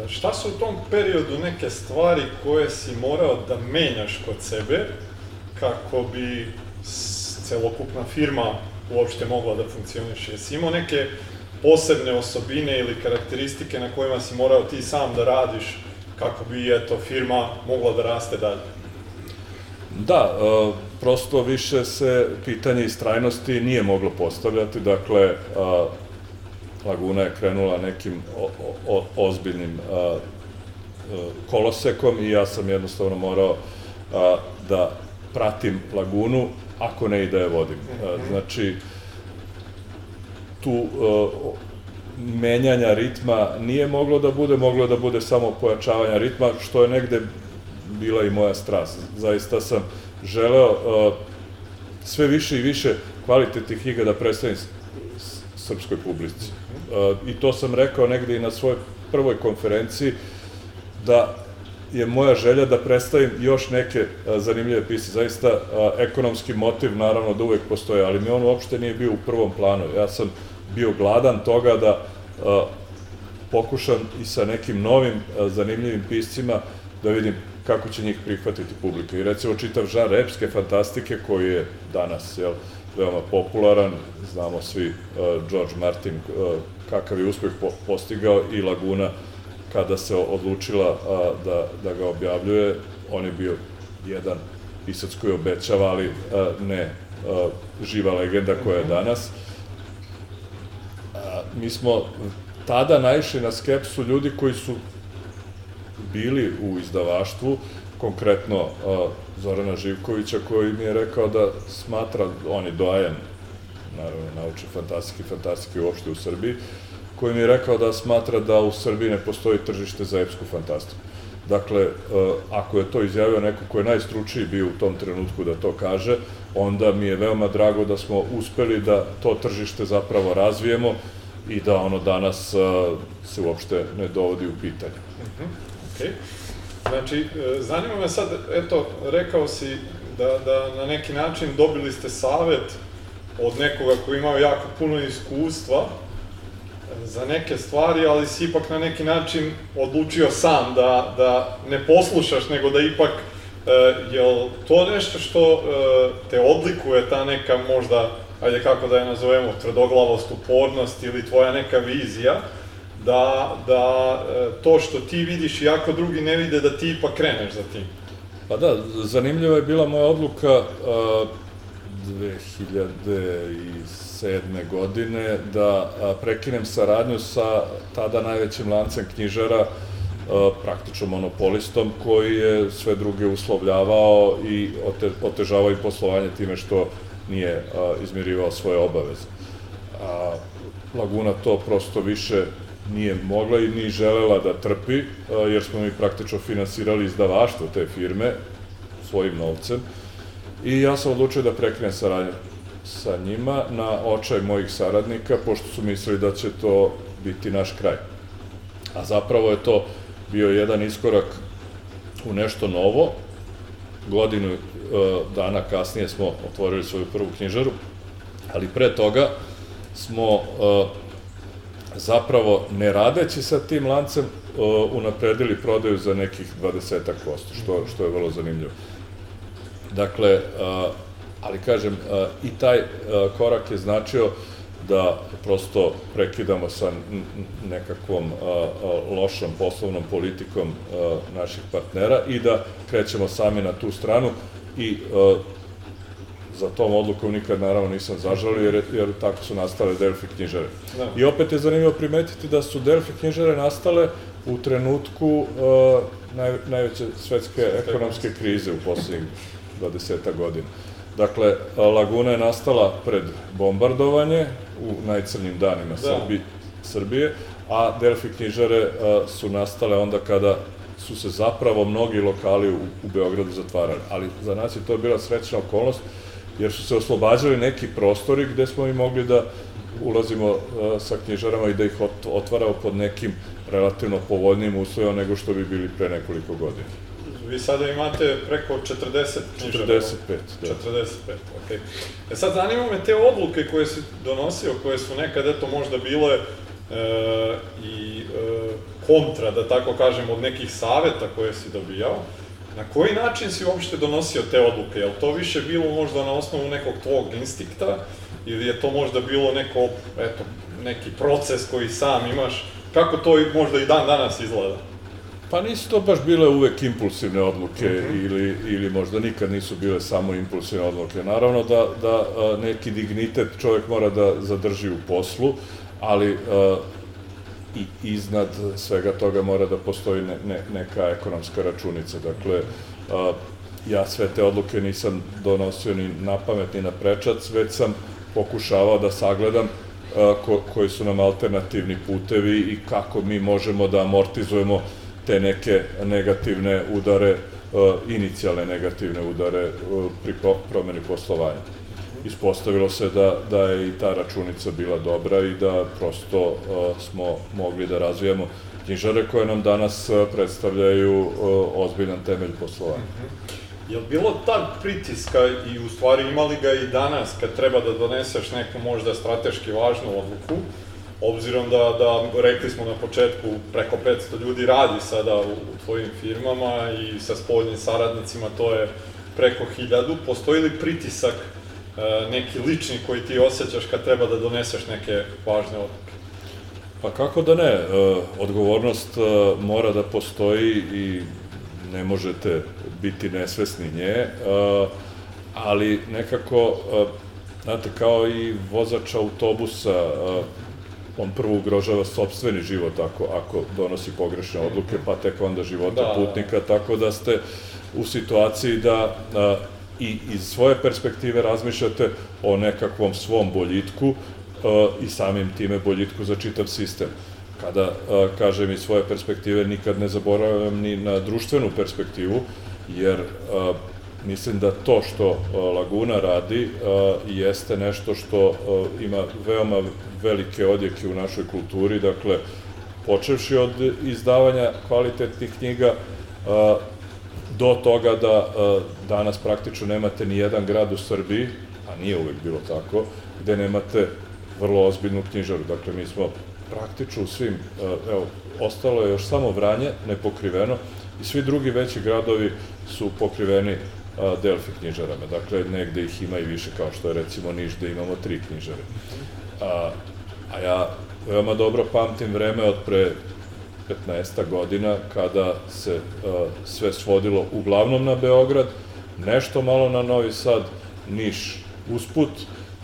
E, šta su u tom periodu neke stvari koje si morao da menjaš kod sebe kako bi celokupna firma uopšte mogla da funkcioniše? Jesi imao neke posebne osobine ili karakteristike na kojima si morao ti sam da radiš kako bi, eto, firma mogla da raste dalje? Da, uh, prosto više se pitanje istrajnosti nije moglo postavljati, dakle, a, Laguna je krenula nekim o, o, ozbiljnim a, kolosekom i ja sam jednostavno morao da pratim Lagunu, ako ne i da je vodim. Mhm. znači, tu menjanja ritma nije moglo da bude, moglo da bude samo pojačavanja ritma, što je negde bila i moja strast. Zaista sam želeo uh, sve više i više kvalitetnih knjiga da predstavim srpskoj publici. Uh, I to sam rekao negde i na svojoj prvoj konferenciji, da je moja želja da predstavim još neke uh, zanimljive pise. Zaista, uh, ekonomski motiv naravno da uvek postoje, ali mi on uopšte nije bio u prvom planu. Ja sam bio gladan toga da uh, pokušam i sa nekim novim zanimljivim piscima da vidim kako će njih prihvatiti publika. I recimo čitav žar epske fantastike koji je danas jel, veoma popularan, znamo svi uh, George Martin uh, kakav je uspeh po postigao i Laguna kada se odlučila uh, da, da ga objavljuje, on je bio jedan pisac koji obećava, ali uh, ne uh, živa legenda koja je danas. Uh, mi smo tada naišli na skepsu ljudi koji su bili u izdavaštvu, konkretno Zorana Živkovića koji mi je rekao da smatra, on je doajan, naravno nauče fantastike, fantastike uopšte u Srbiji, koji mi je rekao da smatra da u Srbiji ne postoji tržište za epsku fantastiku. Dakle, ako je to izjavio neko ko je najstručniji bio u tom trenutku da to kaže, onda mi je veoma drago da smo uspeli da to tržište zapravo razvijemo i da ono danas se uopšte ne dovodi u pitanje. Okay. Znači, e, zanima me sad, eto, rekao si da, da na neki način dobili ste savet od nekoga koji imao jako puno iskustva e, za neke stvari, ali si ipak na neki način odlučio sam da, da ne poslušaš, nego da ipak, e, to nešto što e, te odlikuje, ta neka možda, ajde kako da je nazovemo, tvrdoglavost, upornost ili tvoja neka vizija, da, da e, to što ti vidiš, iako drugi ne vide, da ti ipak kreneš za tim. Pa da, zanimljiva je bila moja odluka uh, 2007. godine da prekinem saradnju sa tada najvećim lancem knjižara, praktično monopolistom koji je sve druge uslovljavao i otežavao i poslovanje time što nije izmirivao svoje obaveze. Laguna to prosto više nije mogla i ni želela da trpi, jer smo mi praktično finansirali izdavaštvo te firme svojim novcem i ja sam odlučio da prekrenem saradnju sa njima na očaj mojih saradnika, pošto su mislili da će to biti naš kraj. A zapravo je to bio jedan iskorak u nešto novo. Godinu e, dana kasnije smo otvorili svoju prvu knjižaru, ali pre toga smo e, zapravo ne radeći sa tim lancem uh, unapredili prodaju za nekih 20% što, što je vrlo zanimljivo. Dakle, uh, ali kažem, uh, i taj korak je značio da prosto prekidamo sa nekakvom lošom poslovnom politikom naših partnera i da krećemo sami na tu stranu i za tom odlukom nikad naravno nisam zažalio, jer, jer tako su nastale Delfi knjižare. Da. I opet je zanimljivo primetiti da su Delfi knjižare nastale u trenutku uh, naj, najveće svetske ekonomske krize u poslednjih 20 godina. Dakle, Laguna je nastala pred bombardovanje u najcrnjim danima da. Srbi, Srbije, a Delfi knjižare uh, su nastale onda kada su se zapravo mnogi lokali u, u Beogradu zatvarali. Ali za nas je to bila srećna okolnost, jer su se oslobađali neki prostori gde smo i mogli da ulazimo uh, sa knjižarama i da ih otvaramo pod nekim relativno povoljnim uslovima nego što bi bili pre nekoliko godina. Vi sada imate preko 40 knjižara. 45, da. 45, okej. Okay. E sad zanima me te odluke koje si donosio, koje su nekad eto možda bile e, i e, kontra, da tako kažem, od nekih saveta koje si dobijao. Na koji način si uopšte donosio te odluke? Je li to više bilo možda na osnovu nekog tvog instikta ili je to možda bilo neko, eto, neki proces koji sam imaš? Kako to možda i dan danas izgleda? Pa nisu to baš bile uvek impulsivne odluke mhm. -huh. ili, ili možda nikad nisu bile samo impulsivne odluke. Naravno da, da neki dignitet čovjek mora da zadrži u poslu, ali i iznad svega toga mora da postoji ne, ne, neka ekonomska računica. Dakle, a, ja sve te odluke nisam donosio ni na pamet ni na prečac, već sam pokušavao da sagledam a, ko, koji su nam alternativni putevi i kako mi možemo da amortizujemo te neke negativne udare, a, inicijalne negativne udare pri promeni poslovanja ispostavilo se da, da je i ta računica bila dobra i da prosto uh, smo mogli da razvijamo knjižare koje nam danas uh, predstavljaju uh, ozbiljan temelj poslovanja. -hmm. Je li bilo tad pritiska i u stvari imali ga i danas kad treba da doneseš neku možda strateški važnu odluku, obzirom da, da rekli smo na početku preko 500 ljudi radi sada u, u tvojim firmama i sa spoljnim saradnicima to je preko 1000, postoji li pritisak E, neki lični koji ti osjećaš kad treba da doneseš neke važne odluke? Pa kako da ne, e, odgovornost e, mora da postoji i ne možete biti nesvesni nje, ali nekako, znate, kao i vozač autobusa, on prvo ugrožava sobstveni život ako, ako donosi pogrešne odluke, pa tek onda života da, putnika, da. tako da ste u situaciji da i iz svoje perspektive razmišljate o nekakvom svom boljitku uh, i samim time boljitku za čitav sistem. Kada uh, kažem iz svoje perspektive, nikad ne zaboravljam ni na društvenu perspektivu, jer uh, mislim da to što Laguna radi jeste nešto što ima veoma velike odjeke u našoj kulturi, dakle, počevši od izdavanja kvalitetnih knjiga, do toga da uh, danas praktično nemate ni jedan grad u Srbiji, a nije uvek bilo tako, gde nemate vrlo ozbiljnu knjižaru. Dakle, mi smo praktično u svim, uh, evo, ostalo je još samo Vranje, nepokriveno, i svi drugi veći gradovi su pokriveni uh, Delfi knjižarama. Dakle, negde ih ima i više, kao što je recimo Niš, gde imamo tri knjižare. A, a ja veoma dobro pamtim vreme od pre 15 godina kada se uh, sve svodilo uglavnom na Beograd, nešto malo na Novi Sad, Niš usput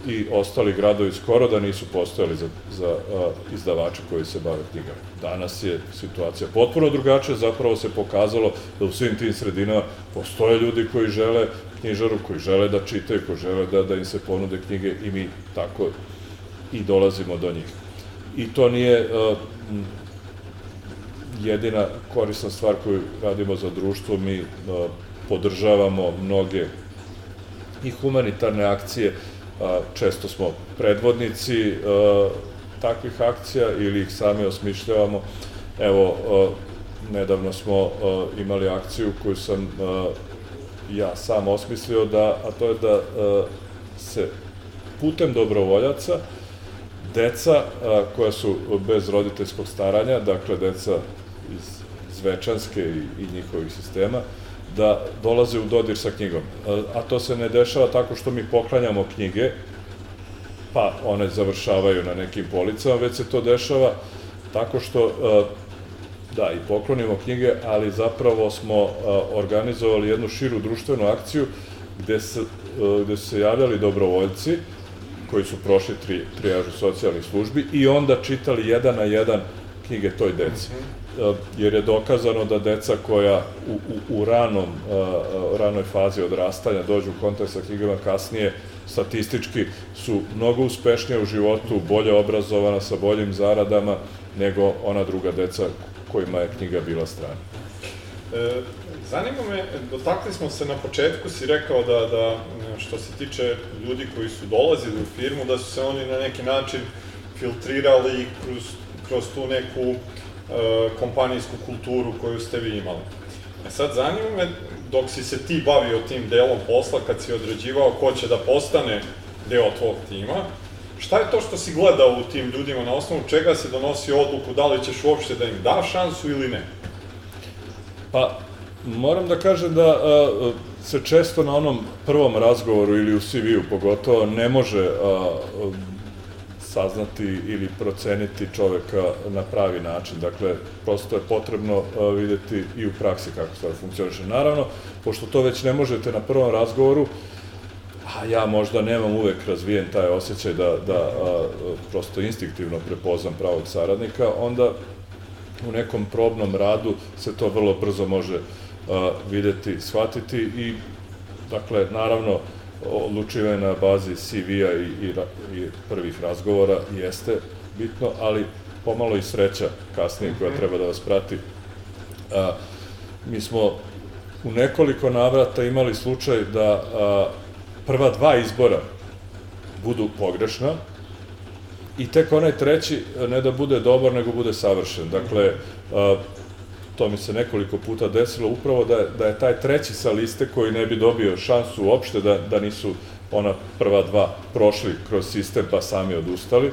i ostali gradovi skoro da nisu postojali za, za a, izdavače koji se bave knjigama. Danas je situacija potpuno drugačija, zapravo se pokazalo da u svim tim sredinama postoje ljudi koji žele knjižaru, koji žele da čitaju, koji žele da, da im se ponude knjige i mi tako i dolazimo do njih. I to nije a, jedina korisna stvar koju radimo za društvo, mi a, podržavamo mnoge i humanitarne akcije, često smo predvodnici takvih akcija ili ih sami osmišljavamo. Evo, nedavno smo imali akciju koju sam ja sam osmislio, da, a to je da se putem dobrovoljaca deca koja su bez roditeljskog staranja, dakle deca iz Zvečanske i, i njihovih sistema, da dolaze u dodir sa knjigom. A to se ne dešava tako što mi poklanjamo knjige, pa one završavaju na nekim policama, već se to dešava tako što, da, i poklonimo knjige, ali zapravo smo organizovali jednu širu društvenu akciju gde, se, gde su se javljali dobrovoljci, koji su prošli tri, trijažu socijalnih službi i onda čitali jedan na jedan knjige toj deci. Eh, jer je dokazano da deca koja u, u, u ranom, uh, ranoj fazi odrastanja dođu u kontakt sa knjigama kasnije, statistički su mnogo uspešnije u životu, bolje obrazovana, sa boljim zaradama, nego ona druga deca kojima je knjiga bila strana. E, zanima me, dotakli smo se na početku, si rekao da, da što se tiče ljudi koji su dolazili u firmu, da su se oni na neki način filtrirali kroz, kroz tu neku E, kompanijsku kulturu koju ste vi imali. E sad, zanima me, dok si se ti bavio tim delom posla, kad si određivao ko će da postane deo tvog tima, šta je to što si gledao u tim ljudima, na osnovu čega si donosi odluku, da li ćeš uopšte da im daš šansu ili ne? Pa, moram da kažem da a, se često na onom prvom razgovoru ili u CV-u pogotovo ne može a, saznati ili proceniti čoveka na pravi način. Dakle, prosto je potrebno videti i u praksi kako stvar funkcioniše. Naravno, pošto to već ne možete na prvom razgovoru, a ja možda nemam uvek razvijen taj osjećaj da, da a, prosto instinktivno prepoznam pravog saradnika, onda u nekom probnom radu se to vrlo brzo može a, videti, shvatiti i dakle, naravno, odlučivanje na bazi CV-a i, i, i prvih razgovora jeste bitno, ali pomalo i sreća kasnije koja mhm. treba da vas prati. A, mi smo u nekoliko navrata imali slučaj da a, prva dva izbora budu pogrešna i tek onaj treći ne da bude dobar, nego bude savršen. Dakle, a, to mi se nekoliko puta desilo, upravo da, da je taj treći sa liste koji ne bi dobio šansu uopšte, da, da nisu ona prva dva prošli kroz sistem pa sami odustali,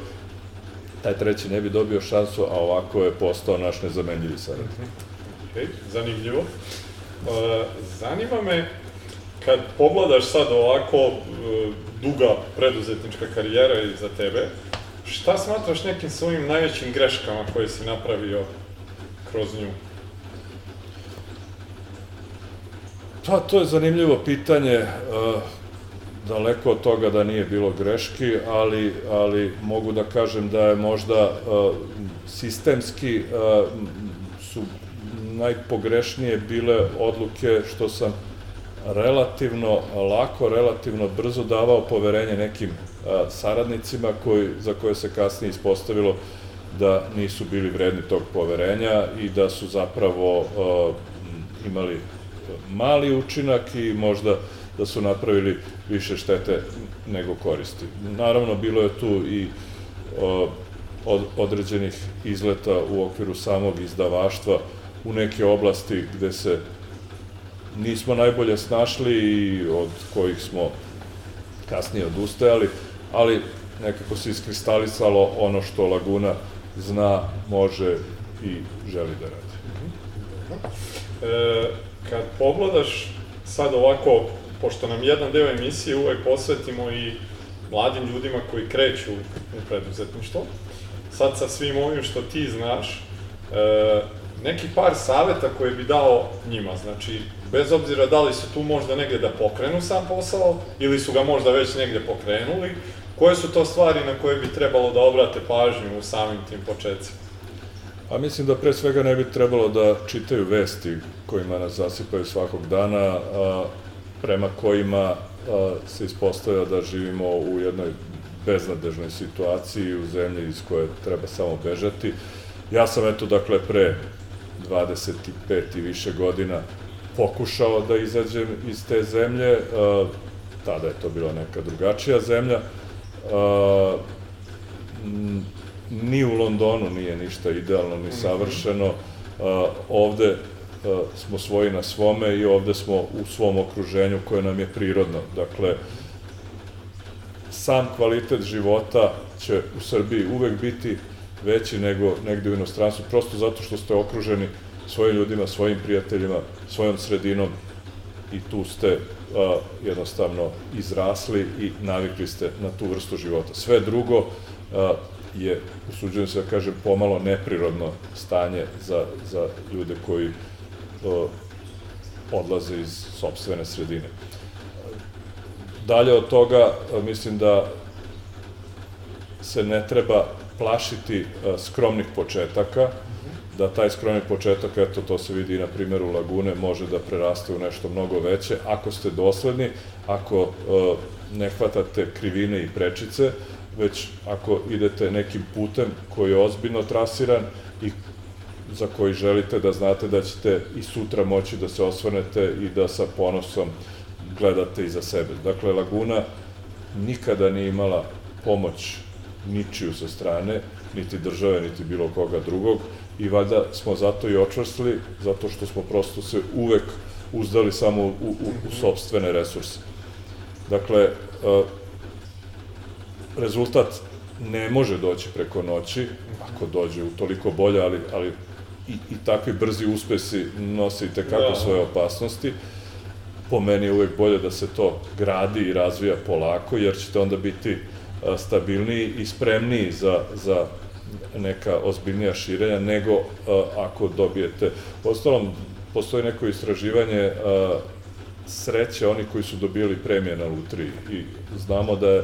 taj treći ne bi dobio šansu, a ovako je postao naš nezamenljivi saradnik. Ok, zanimljivo. Uh, zanima me, kad pogledaš sad ovako uh, duga preduzetnička karijera za tebe, šta smatraš nekim svojim najvećim greškama koje si napravio kroz nju? Pa, to je zanimljivo pitanje, e, daleko od toga da nije bilo greški, ali, ali mogu da kažem da je možda e, sistemski e, su najpogrešnije bile odluke što sam relativno lako, relativno brzo davao poverenje nekim saradnicima koji, za koje se kasnije ispostavilo da nisu bili vredni tog poverenja i da su zapravo imali mali učinak i možda da su napravili više štete nego koristi. Naravno, bilo je tu i od, određenih izleta u okviru samog izdavaštva u neke oblasti gde se nismo najbolje snašli i od kojih smo kasnije odustajali, ali nekako se iskristalisalo ono što Laguna zna, može i želi da radi. E, kad pogledaš sad ovako, pošto nam jedan deo emisije uvek posvetimo i mladim ljudima koji kreću u preduzetništvo, sad sa svim ovim što ti znaš, e, neki par saveta koje bi dao njima, znači, bez obzira da li su tu možda negde da pokrenu sam posao, ili su ga možda već negde pokrenuli, Koje su to stvari na koje bi trebalo da obrate pažnju u samim tim početcima? A mislim da pre svega ne bi trebalo da čitaju vesti kojima nas zasipaju svakog dana, a, prema kojima a, se ispostavlja da živimo u jednoj beznadežnoj situaciji u zemlji iz koje treba samo bežati. Ja sam eto dakle pre 25 i više godina pokušao da izađem iz te zemlje, tada je to bila neka drugačija zemlja, ni u Londonu nije ništa idealno ni savršeno, ovde smo svoji na svome i ovde smo u svom okruženju koje nam je prirodno. Dakle, sam kvalitet života će u Srbiji uvek biti veći nego negde u inostranstvu, prosto zato što ste okruženi svojim ljudima, svojim prijateljima, svojom sredinom i tu ste jednostavno izrasli i navikli ste na tu vrstu života. Sve drugo je, usuđujem se da kažem, pomalo neprirodno stanje za, za ljude koji a, odlaze iz sobstvene sredine. Dalje od toga, mislim da se ne treba plašiti skromnih početaka, da taj skromni početak, eto to se vidi na primjeru Lagune, može da preraste u nešto mnogo veće, ako ste dosledni, ako ne hvatate krivine i prečice, već ako idete nekim putem koji je ozbiljno trasiran i za koji želite da znate da ćete i sutra moći da se osvrnete i da sa ponosom gledate iza sebe. Dakle, Laguna nikada nije imala pomoć ničiju sa strane, niti države, niti bilo koga drugog i valjda smo zato i očvrstili, zato što smo prosto se uvek uzdali samo u, u, u sobstvene resurse. Dakle, e, rezultat ne može doći preko noći, ako dođe u toliko bolje, ali, ali i, i takvi brzi uspesi nose i tekako da. svoje opasnosti. Po meni je uvek bolje da se to gradi i razvija polako, jer ćete onda biti stabilniji i spremniji za, za neka ozbiljnija širenja nego ako dobijete. Postalom, postoji neko istraživanje sreće oni koji su dobili premije na lutriji i znamo da je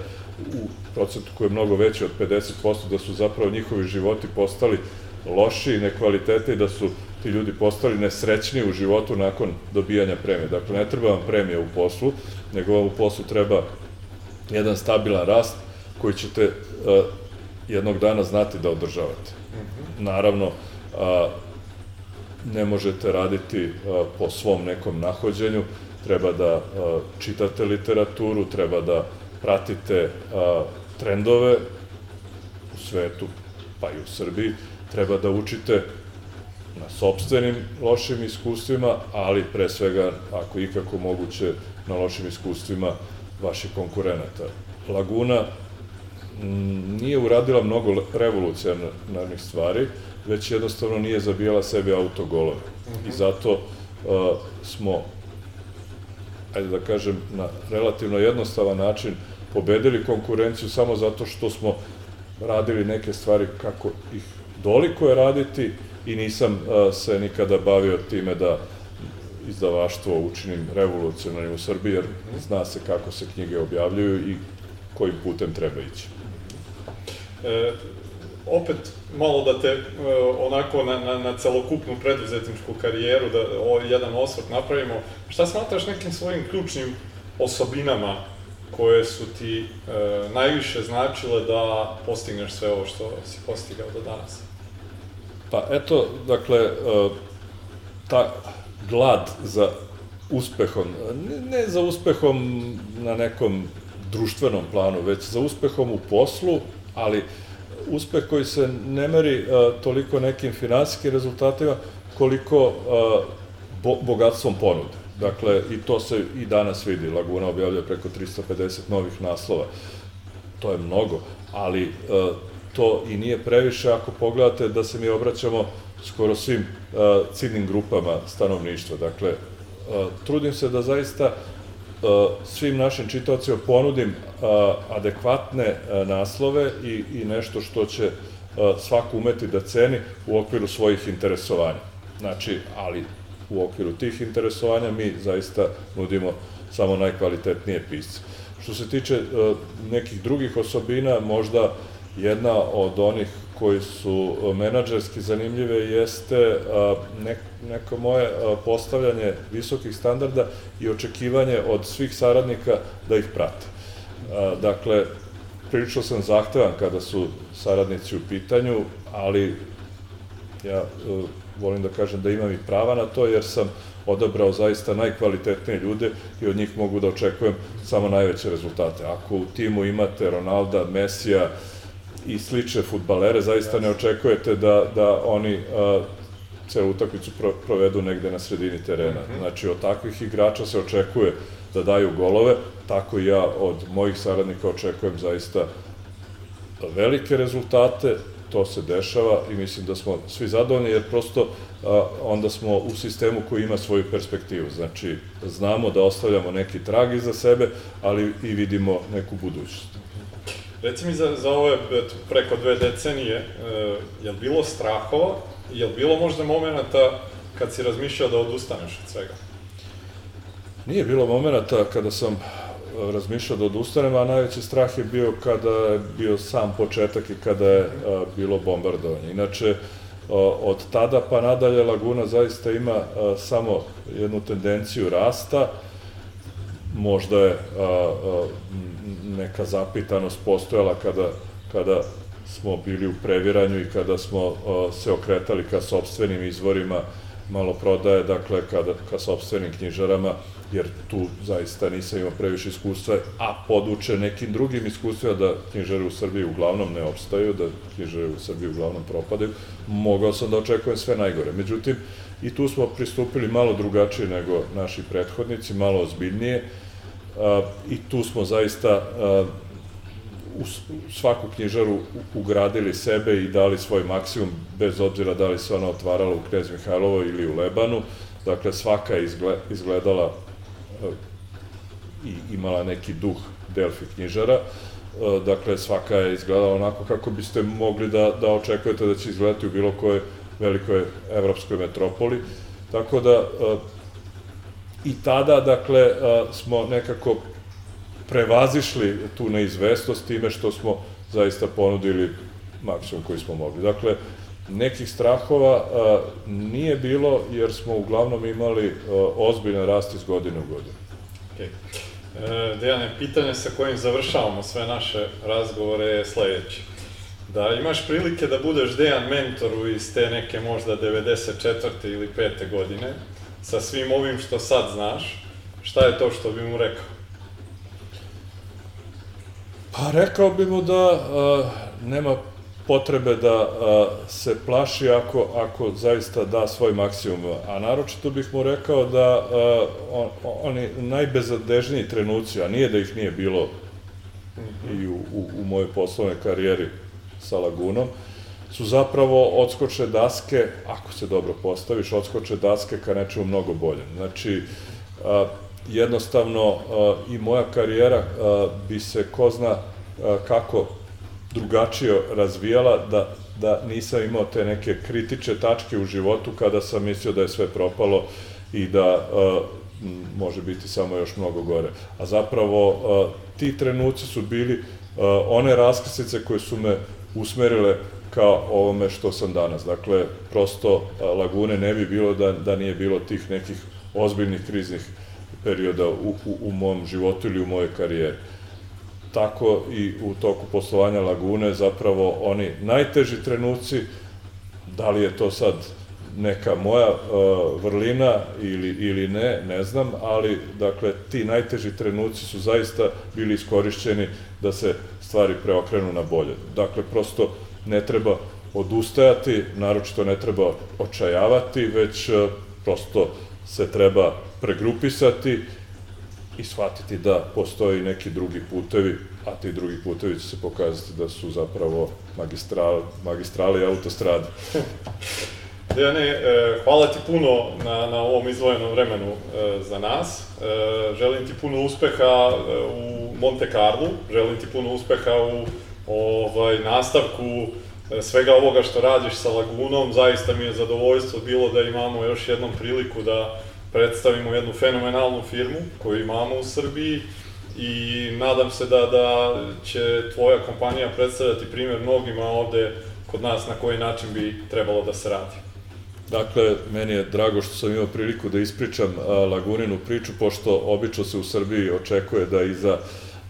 u procentu koji je mnogo veći od 50% da su zapravo njihovi životi postali loši i nekvalitete i da su ti ljudi postali nesrećni u životu nakon dobijanja premije. Dakle, ne treba vam premija u poslu, nego vam u poslu treba jedan stabilan rast koji ćete uh, jednog dana znati da održavate. Mhm. Naravno, uh, ne možete raditi uh, po svom nekom nahođenju, treba da čitate literaturu, treba da pratite trendove u svetu, pa i u Srbiji, treba da učite na sobstvenim lošim iskustvima, ali pre svega, ako ikako moguće, na lošim iskustvima vaših konkurenata. Laguna nije uradila mnogo revolucionarnih stvari, već jednostavno nije zabijala sebi autogolove. Uh -huh. I zato uh, smo, ajde da kažem, na relativno jednostavan način pobedili konkurenciju samo zato što smo radili neke stvari kako ih doliko je raditi i nisam uh, se nikada bavio time da izdavaštvo učinim revolucionarnim u Srbiji, jer zna se kako se knjige objavljuju i kojim putem treba ići e, opet malo da te e, onako na, na, na celokupnu preduzetničku karijeru, da o, jedan osvrt napravimo. Šta smatraš nekim svojim ključnim osobinama koje su ti e, najviše značile da postigneš sve ovo što si postigao do danas? Pa eto, dakle, e, ta glad za uspehom, ne, ne za uspehom na nekom društvenom planu, već za uspehom u poslu, ali uspeh koji se ne meri uh, toliko nekim finansijskim rezultatima, koliko uh, bo, bogatstvom ponude. Dakle, i to se i danas vidi. Laguna objavlja preko 350 novih naslova. To je mnogo, ali uh, to i nije previše ako pogledate da se mi obraćamo skoro svim uh, ciljnim grupama stanovništva. Dakle, uh, trudim se da zaista svim našim čitavcima ponudim adekvatne naslove i, i nešto što će svako umeti da ceni u okviru svojih interesovanja. Znači, ali u okviru tih interesovanja mi zaista nudimo samo najkvalitetnije pisce. Što se tiče e, nekih drugih osobina, možda jedna od onih koji su menadžerski zanimljive jeste neko moje postavljanje visokih standarda i očekivanje od svih saradnika da ih prate. Dakle, prilično sam zahtevan kada su saradnici u pitanju, ali ja e, volim da kažem da imam i prava na to, jer sam odabrao zaista najkvalitetnije ljude i od njih mogu da očekujem samo najveće rezultate. Ako u timu imate Ronalda, Mesija i slične futbalere, zaista ne očekujete da, da oni a, celu utakmicu pro, provedu negde na sredini terena. Mhm. Znači, od takvih igrača se očekuje da daju golove, tako i ja od mojih saradnika očekujem zaista velike rezultate, to se dešava i mislim da smo svi zadovoljni, jer prosto a, onda smo u sistemu koji ima svoju perspektivu. Znači, znamo da ostavljamo neki trag iza sebe, ali i vidimo neku budućnost. Reci mi za, za ove preko dve decenije, e, je li bilo strahova, je li bilo možda momenta kad si razmišljao da odustaneš od svega? Nije bilo momenta kada sam razmišljao da odustanem, a najveći strah je bio kada je bio sam početak i kada je a, bilo bombardovanje. Inače, a, od tada pa nadalje Laguna zaista ima a, samo jednu tendenciju rasta, možda je neka zapitanost postojala kada, kada smo bili u previranju i kada smo se okretali ka sobstvenim izvorima malo prodaje, dakle, kada, ka sobstvenim knjižarama, jer tu zaista nisam imao previše iskustva, a poduče nekim drugim iskustvima da knjižare u Srbiji uglavnom ne opstaju, da knjižare u Srbiji uglavnom propadaju, mogao sam da očekujem sve najgore. Međutim, i tu smo pristupili malo drugačije nego naši prethodnici, malo ozbiljnije, i tu smo zaista u svaku knjižaru ugradili sebe i dali svoj maksimum, bez obzira da li se ona otvarala u Knez Mihajlovo ili u Lebanu. Dakle, svaka je izgledala i imala neki duh Delfi knjižara. Dakle, svaka je izgledala onako kako biste mogli da, da očekujete da će izgledati u bilo kojoj velikoj evropskoj metropoli. Tako da, i tada, dakle, smo nekako prevazišli tu neizvestnost time što smo zaista ponudili maksimum koji smo mogli. Dakle, nekih strahova a, nije bilo jer smo uglavnom imali a, ozbiljan rast iz godine u godinu. Okay. E, Dejane, pitanje sa kojim završavamo sve naše razgovore je sledeće. Da imaš prilike da budeš Dejan mentoru iz te neke možda 94. ili 5. godine, sa svim ovim što sad znaš, šta je to što bi mu rekao? Pa rekao bi mu da a, nema potrebe da a, se plaši ako, ako zaista da svoj maksimum. A naročito bih mu rekao da a, on, oni najbezadežniji trenuci, a nije da ih nije bilo i u, u, u mojoj poslovnoj karijeri sa Lagunom, su zapravo odskoče daske, ako se dobro postaviš, odskoče daske ka nečemu mnogo boljem. Znači, a, jednostavno i moja karijera bi se ko zna kako drugačije razvijala da, da nisam imao te neke kritične tačke u životu kada sam mislio da je sve propalo i da može biti samo još mnogo gore. A zapravo ti trenuci su bili one raskrsnice koje su me usmerile kao ovome što sam danas. Dakle, prosto Lagune ne bi bilo da, da nije bilo tih nekih ozbiljnih kriznih perioda u, u, u mom životu ili u mojoj karijeri. Tako i u toku poslovanja Lagune zapravo oni najteži trenuci, da li je to sad neka moja uh, vrlina ili, ili ne, ne znam, ali dakle ti najteži trenuci su zaista bili iskorišćeni da se stvari preokrenu na bolje. Dakle, prosto ne treba odustajati, naročito ne treba očajavati, već uh, prosto se treba pregrupisati i shvatiti da postoji neki drugi putevi, a ti drugi putevi će se pokazati da su zapravo magistral, magistrale i autostrade. Dejane, e, hvala ti puno na, na ovom izvojenom vremenu e, za nas. E, želim ti puno uspeha u Monte Carlo, želim ti puno uspeha u ovaj, nastavku svega ovoga što radiš sa Lagunom. Zaista mi je zadovoljstvo bilo da imamo još jednom priliku da predstavimo jednu fenomenalnu firmu koju imamo u Srbiji i nadam se da, da će tvoja kompanija predstavljati primjer mnogima ovde kod nas na koji način bi trebalo da se radi. Dakle, meni je drago što sam imao priliku da ispričam a, Laguninu priču, pošto obično se u Srbiji očekuje da iza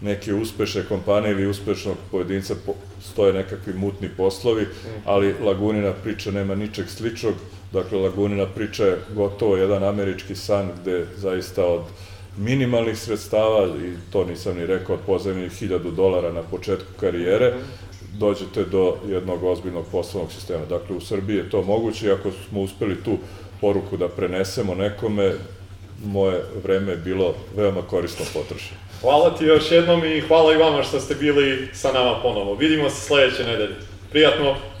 neke uspešne kompanije ili uspešnog pojedinca po, stoje nekakvi mutni poslovi, ali Lagunina priča nema ničeg sličnog. Dakle, Lagunina priča je gotovo jedan američki san gde zaista od minimalnih sredstava, i to nisam ni rekao, od pozemnih hiljadu dolara na početku karijere, dođete do jednog ozbiljnog poslovnog sistema. Dakle, u Srbiji je to moguće i ako smo uspeli tu poruku da prenesemo nekome, moje vreme je bilo veoma korisno potrošeno. Hvala ti još jednom i hvala i vama što ste bili sa nama ponovo. Vidimo se sledeće nedelje. Prijatno!